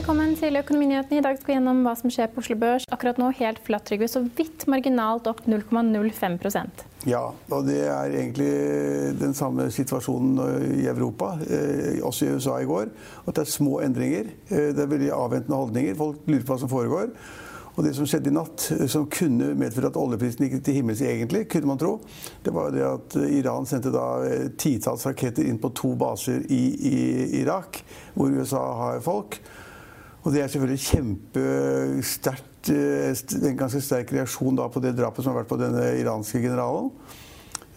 Velkommen til Økonominyhetene. I dag skal vi gjennom hva som skjer på Oslo Børs. Akkurat nå helt flatt, Trygve. Så vidt marginalt opp 0,05% Ja, og det er egentlig den samme situasjonen i Europa, eh, også i USA i går. At det er små endringer. Eh, det er veldig avventende holdninger. Folk lurer på hva som foregår. Og det som skjedde i natt, eh, som kunne medføre at oljeprisen gikk til himmels egentlig, kunne man tro, det var det at Iran sendte da titalls raketter inn på to baser i, i Irak, hvor USA har folk. Og det er selvfølgelig kjempesterkt eh, En ganske sterk reaksjon da på det drapet som har vært på denne iranske generalen.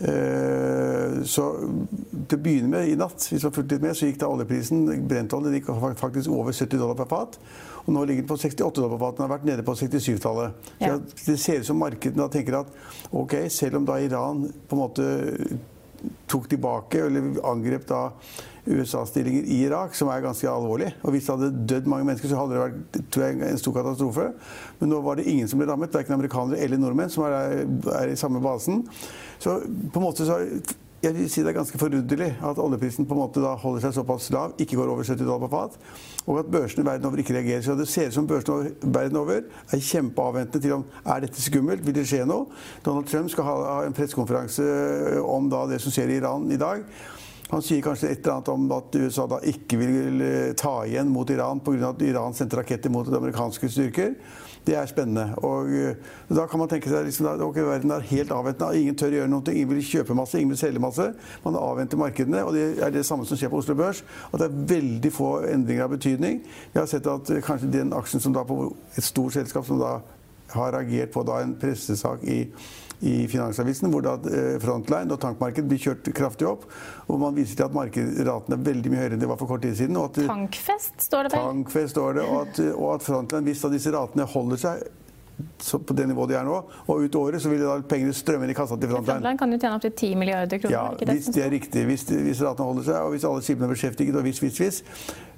Eh, så til å begynne med i natt, hvis man fulgte litt med, så gikk da oljeprisen brentoljen gikk faktisk over 70 dollar per fat. Og nå ligger den på 68 dollar per fat. Den har vært nede på 67-tallet. Ja. Det ser ut som markedene tenker at ok, selv om da Iran på en måte tok tilbake, eller angrep da USA-stillinger i Irak, som er ganske alvorlig. Og hvis det hadde dødd mange mennesker, så hadde det vært jeg, en stor katastrofe. Men nå var det ingen som ble rammet, verken amerikanere eller nordmenn, som er, er i samme basen. Så på en måte så jeg vil si Det er ganske forunderlig at oljeprisen på en måte da holder seg såpass lav, ikke går over 70 dollar på fat, og at børsene verden over ikke reagerer. Så Det ser ut som børsene verden over er kjempeavventende til om er dette skummelt, vil det skje noe. Donald Trump skal ha en pressekonferanse om da det som skjer i Iran i dag. Han sier kanskje et eller annet om at USA da ikke vil eh, ta igjen mot Iran pga. at Iran sendte raketter mot amerikanske styrker. Det er spennende. Og eh, Da kan man tenke seg liksom, at okay, verden er helt avventende. Ingen tør gjøre noe. Ingen vil kjøpe masse, ingen vil selge masse. Man avventer markedene. Og det er det samme som skjer på Oslo Børs. At det er veldig få endringer av betydning. Vi har sett at eh, kanskje den aksjen som da på et stort selskap som da har reagert på da en pressesak i i Finansavisen, hvor da eh, Frontline og tankmarked blir kjørt kraftig opp. og man viser til at markedsratene er veldig mye høyere enn det var for kort tid siden. Og at, tankfest står det vel? Tankfest står det, og at, og at Frontline, hvis da disse ratene holder seg på det nivået de er nå. Og ut året så vil da pengene strømme inn i kassa til Frontline. Frontline kan jo tjene opptil 10 milliarder kroner. Ja, det hvis det er riktig. Hvis, hvis ratene holder seg, og hvis alle skipene er beskjeftiget, og hvis, hvis, hvis.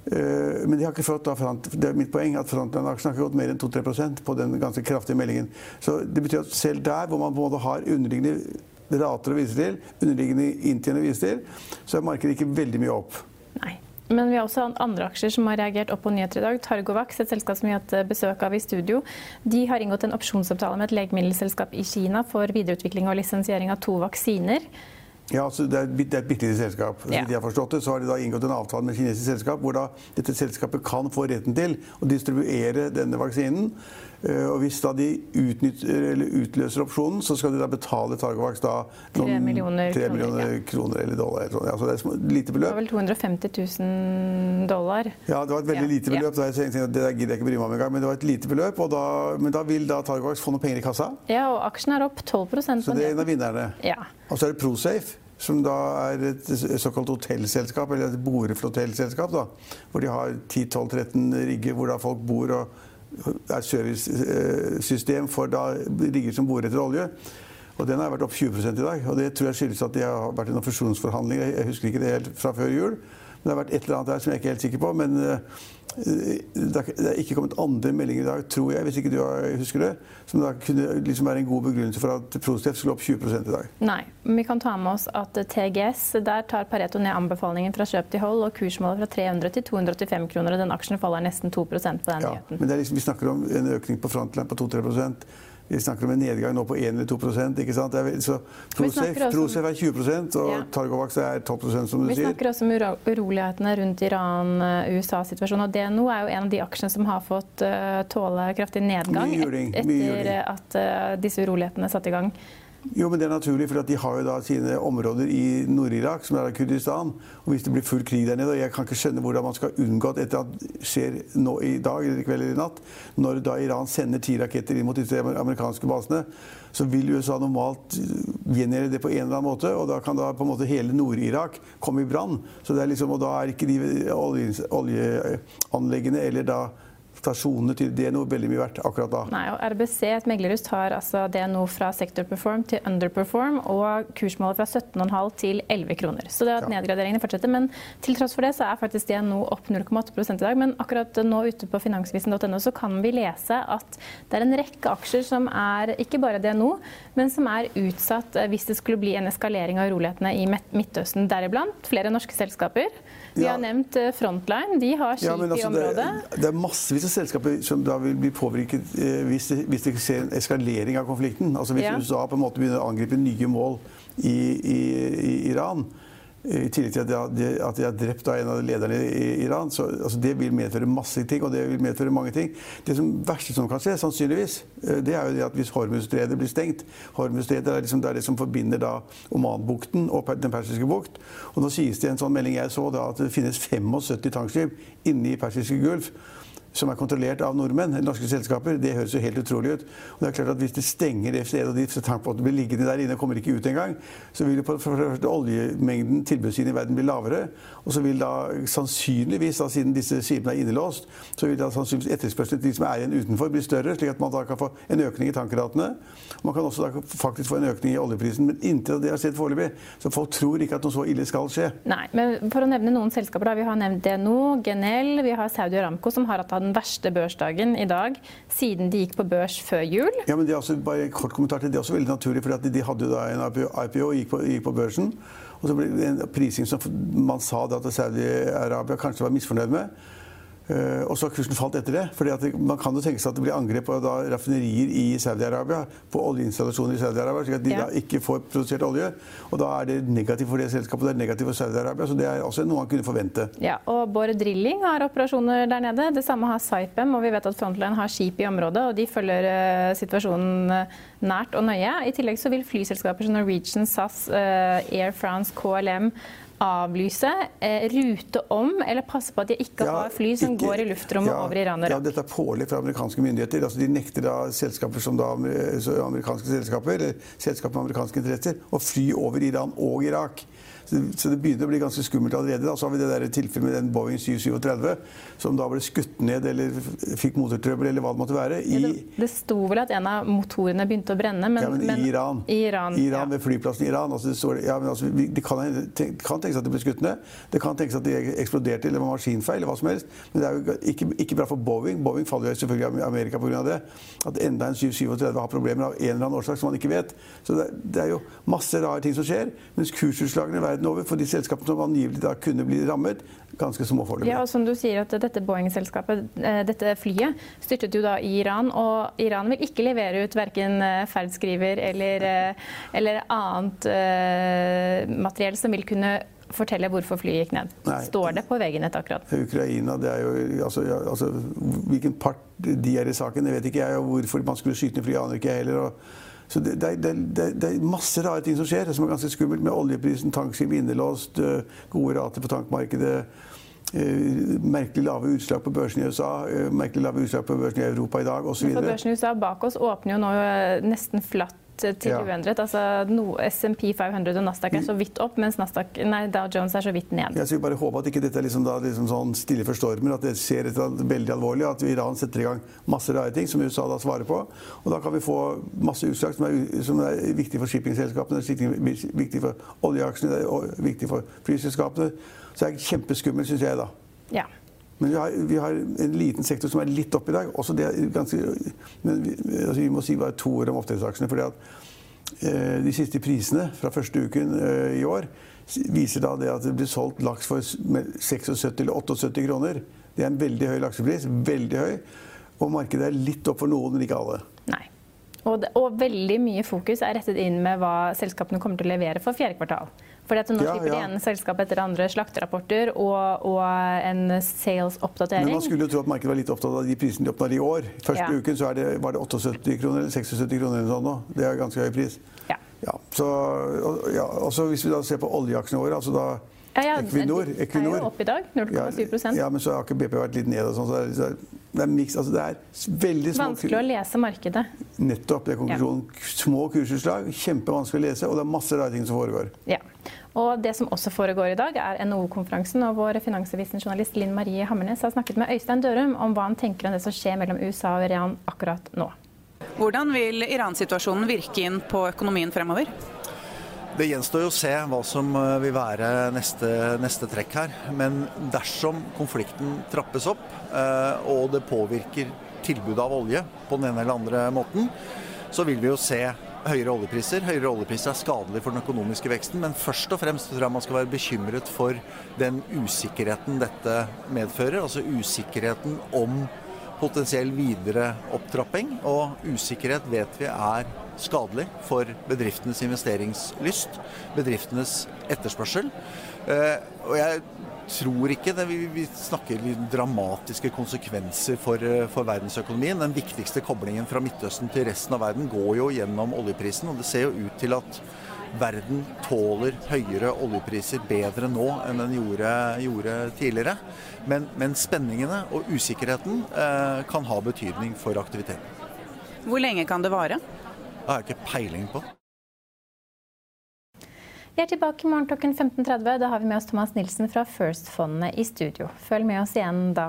Uh, men de har ikke fått da front, det er mitt poeng at Frontline-aksjen har ikke gått mer enn 2-3% på den ganske kraftige meldingen. Så det betyr at selv der hvor man på en måte har underliggende rater å vise til, underliggende inntjening å vise til, så er markedet ikke veldig mye opp. Nei. Men vi har også andre aksjer som har reagert opp på nyheter i dag. Targovax, et selskap som vi har hatt besøk av i studio, de har inngått en opsjonsavtale med et legemiddelselskap i Kina for videreutvikling og lisensiering av to vaksiner. Ja, altså det, er, det er et bitte lite selskap. Ja. De har forstått det, så har de da inngått en avtale med et kinesisk selskap hvor da dette selskapet kan få retten til å distribuere denne vaksinen. Eh, og hvis da de utløser opsjonen, så skal de da betale Targovax da noen, 3 millioner, 3 millioner kroner, kroner, eller dollar. Eller sånn. ja, så det er et lite beløp. Det var vel 250 000 dollar? Ja, det var et veldig ja. lite beløp. Ja. Det der gidder jeg ikke bry meg om engang. Men det var et lite beløp, da, men da vil da Targovax få noen penger i kassa. Ja, og aksjen er opp 12% Så det er en av vinnerne. Ja. Og så er det Prosafe som da er et såkalt hotellselskap, eller et boreflotellselskap, da, hvor de har 10-12-13 rigger hvor da folk bor og er servicesystem for da rigger som borer etter olje. Og den har vært opp 20 i dag. Og det tror jeg skyldes at de har vært noen fusjonsforhandlinger. Jeg husker ikke det helt fra før jul. Det har vært et eller annet der som jeg ikke er helt sikker på. Men eh, det er ikke kommet andre meldinger i dag, tror jeg, hvis ikke du husker det, som da kunne liksom være en god begrunnelse for at Prostef skulle opp 20 i dag. Nei, men vi kan ta med oss at TGS, der tar Pareto ned anbefalingen fra kjøp til hold og kursmålet fra 300 til 285 kroner. og Den aksjen faller nesten 2% på den ja, nyheten. Men liksom, vi snakker om en økning på frontline på 2-3 vi snakker om en nedgang nå på 1 eller 2% ikke sant? Så Prosef, er 20 og ja. Targovax er 12% som du sier. Vi snakker også om urolighetene rundt Iran-USA-situasjonen. og DNO er jo en av de aksjene som har fått uh, tåle kraftig nedgang etter at uh, disse urolighetene satte i gang. Jo, men det er naturlig, for de har jo da sine områder i Nord-Irak, som er Kurdistan. Og hvis det blir full krig der nede, og jeg kan ikke skjønne hvordan man skal unngå at dette skjer nå i dag eller i kveld eller i natt, når da Iran sender ti raketter inn mot disse amerikanske basene, så vil USA normalt gjengjelde det på en eller annen måte, og da kan da på en måte hele Nord-Irak komme i brann. Liksom, og da er ikke de oljeanleggene eller da Stasjonene til DNO veldig mye verdt akkurat da. Nei, og RBC, et meglerhus, tar altså DNO fra sektorperform til underperform, og kursmålet fra 17,5 til 11 kroner. Så det er at ja. nedgraderingene fortsetter. Men til tross for det så er faktisk DNO opp 0,8 i dag. Men akkurat nå ute på finansvisen.no så kan vi lese at det er en rekke aksjer som er ikke bare DNO, men som er utsatt eh, hvis det skulle bli en eskalering av urolighetene i Midtøsten, deriblant flere norske selskaper. Vi ja. har nevnt eh, Frontline. De har skip ja, altså, i området. Det, det, er massevis av selskaper som da vil bli påvirket eh, hvis, det, hvis det skjer en eskalering av konflikten. Altså Hvis ja. USA på en måte begynner å angripe nye mål i, i, i Iran. I tillegg til at de, at de har drept en av lederne i Iran. Så, altså det vil medføre masse ting, og det vil medføre mange ting. Det som verste som kan skje, sannsynligvis, eh, det er jo det at hvis Hormuzstredet blir stengt Hormuzstredet er, liksom, det er det som forbinder da Omanbukten og Den persiske bukt. Og nå sies det i en sånn melding jeg så, da, at det finnes 75 tankskip inne i Persiske Gulf som er kontrollert av nordmenn, norske selskaper, det høres jo helt utrolig ut. Og det er klart at Hvis det stenger stedet, og de tankbåtene blir liggende der inne og kommer ikke ut engang, så vil på første oljemengden tilbudssiden i verden bli lavere. Og så vil da sannsynligvis, da, siden disse skipene er innelåst, så vil da sannsynligvis etterspørselen til de som er igjen utenfor, bli større, slik at man da kan få en økning i tankratene. Man kan også da faktisk få en økning i oljeprisen, men inntil det har skjedd foreløpig. Så folk tror ikke at noe så ille skal skje. Nei, men for å nevne noen selskaper, da. Vi har nevnt DNO, Genel, vi har Saudi Aramco, som har hatt den verste børsdagen i dag siden de gikk på børs før jul. Ja, men det er også, bare kort kommentar til det er også veldig naturlig, for de hadde jo da en IPO og gikk på, gikk på børsen. Og så ble det en prising som man sa at Saudi-Arabia kanskje var misfornøyd med. Uh, og så har kursen falt etter det. fordi Man kan jo tenke seg at det blir angrep på da, raffinerier i Saudi-Arabia. På oljeinstallasjoner i Saudi-Arabia, slik at de ja. da ikke får produsert olje. Og da er det negativt for det selskapet, det er negativt for Saudi-Arabia. Så det er også noe man kunne forvente. Ja, og Bård Drilling har operasjoner der nede. Det samme har Saipem. Og vi vet at Frontline har skip i området, og de følger uh, situasjonen uh, nært og nøye. I tillegg så vil flyselskaper som Norwegian, SAS, Air France, KLM avlyse, eh, rute om eller passe på at de ikke ja, har fly som ikke, går i luftrommet ja, over Iran og Irak? Ja, dette er pålegg fra amerikanske myndigheter. Altså, de nekter da selskaper som da, amerikanske selskaper, eller selskaper med amerikanske interesser, å fly over Iran og Irak. Så det begynner å bli ganske skummelt allerede. Da. Så har vi det der tilfellet med den Boeing 737 som da ble skutt ned eller fikk motortrøbbel eller hva det måtte være. I, det, sto vel at en av motorene begynte å brenne, men, ja, men, men i Iran. I Iran, Iran ja. Ved flyplassen i Iran. Altså, det, står, ja, altså, det kan, kan tenkes at det ble skutt ned. Det kan tenkes at det eksploderte eller var maskinfeil eller hva som helst. Men det er jo ikke, ikke bra for Boeing. Boeing faller jo selvfølgelig i Amerika pga. det. At enda en 737 har problemer av en eller annen årsak som man ikke vet. Så det, det er jo masse rare ting som skjer. Mens kursutslagene verden over for de selskapene som angivelig da kunne bli rammet, ganske små foreløpig. Ja, og som du sier at Dette Boeing-selskapet, eh, dette flyet, styrtet jo da i Iran. Og Iran vil ikke levere ut verken eh, ferdskriver eller, eh, eller annet materiell som vil kunne fortelle hvorfor flyet gikk ned. Nei. Står det på VG-nett akkurat? Ukraina, det er jo altså, altså, Hvilken part de er i saken, det vet ikke jeg. Og hvorfor man skulle skyte ned flyet, aner ikke jeg heller. Og så det, det, det, det, er masse rare ting som skjer, som er ganske skummelt. Med oljeprisen, tankskip innelåst, eh, gode rater på tankmarkedet. Uh, merkelig lave utslag på børsen i USA, uh, merkelig lave utslag på børsen i Europa i dag osv. Børsen i USA bak oss åpner jo nå nesten flatt til ja. uendret. Altså, no, SMP 500 og Nasdaq er så vidt opp, mens Nasdaq, nei, Dow Jones er så vidt ned. Jeg skal bare håpe at ikke dette er liksom da, liksom sånn stille for stormen, at det skjer et veldig alvorlig, at Iran setter i gang masse rare ting som USA da svarer på. Og da kan vi få masse utslag som er, som er viktig for shippingselskapene, viktig for oljeaksjene, viktig for flyselskapene. Så det er kjempeskummelt, syns jeg, da. Ja. Men vi har, vi har, en liten sektor som er litt opp i dag. Også det ganske, men vi, altså vi må si bare to ord om oppdrettsaksjene. fordi at eh, De siste prisene fra første uken eh, i år viser da det at det blir solgt laks for 76 eller 78 kroner. Det er en veldig høy laksepris. Veldig høy. Og markedet er litt opp for noen, men ikke alle. Nei. Og, det, og veldig mye fokus er rettet inn med hva selskapene kommer til å levere for fjerde kvartal. For nå ja, slipper de det ene selskap etter andre slakterapporter og, og en sales-oppdatering. Men man skulle jo tro at markedet var litt opptatt av de prisene de oppnådde i år. Første ja. uken så det, var det 78 kroner eller 76 kroner eller sånn nå. Det er ganske høy pris. Ja. ja så, og, ja, hvis vi da ser på oljeaksjene våre, altså da ja, ja, Equinor, Equinor er jo opp i dag. 0,7% ja, men så har ikke BP vært litt ned og sånn. Så det er, det er mix, altså det er veldig små Vanskelig å lese markedet. Nettopp. Det er konklusjonen. Ja. Små kursutslag, kjempevanskelig å lese, og det er masse rare ting som foregår. Ja. Og det som også foregår i dag, er NHO-konferansen. Og vår finansavisen-journalist Linn Marie Hammernes har snakket med Øystein Dørum om hva han tenker om det som skjer mellom USA og Iran akkurat nå. Hvordan vil Iran-situasjonen virke inn på økonomien fremover? Det gjenstår jo å se hva som eh, vil være neste, neste trekk her. Men dersom konflikten trappes opp, eh, og det påvirker tilbudet av olje på den ene eller andre måten, så vil vi jo se høyere oljepriser. Høyere oljepriser er skadelig for den økonomiske veksten, men først og fremst tror jeg man skal være bekymret for den usikkerheten dette medfører. Altså usikkerheten om potensiell videre opptrapping. Og usikkerhet vet vi er skadelig for bedriftenes investeringslyst, bedriftenes etterspørsel. Eh, og jeg tror ikke det. Vi, snakker dramatiske konsekvenser for, eh, for, verdensøkonomien. Den viktigste koblingen fra Midtøsten til resten av verden går jo gjennom oljeprisen. Og det ser jo ut til at verden tåler høyere oljepriser bedre nå enn den gjorde, gjorde tidligere. Men, men, spenningene og usikkerheten eh, kan ha betydning for aktiviteten. Hvor lenge kan det vare? Det har jeg ikke peiling på. Vi er tilbake i morgen klokken 15.30. Da har vi med oss Thomas Nilsen fra First-fondet i studio. Følg med oss igjen da.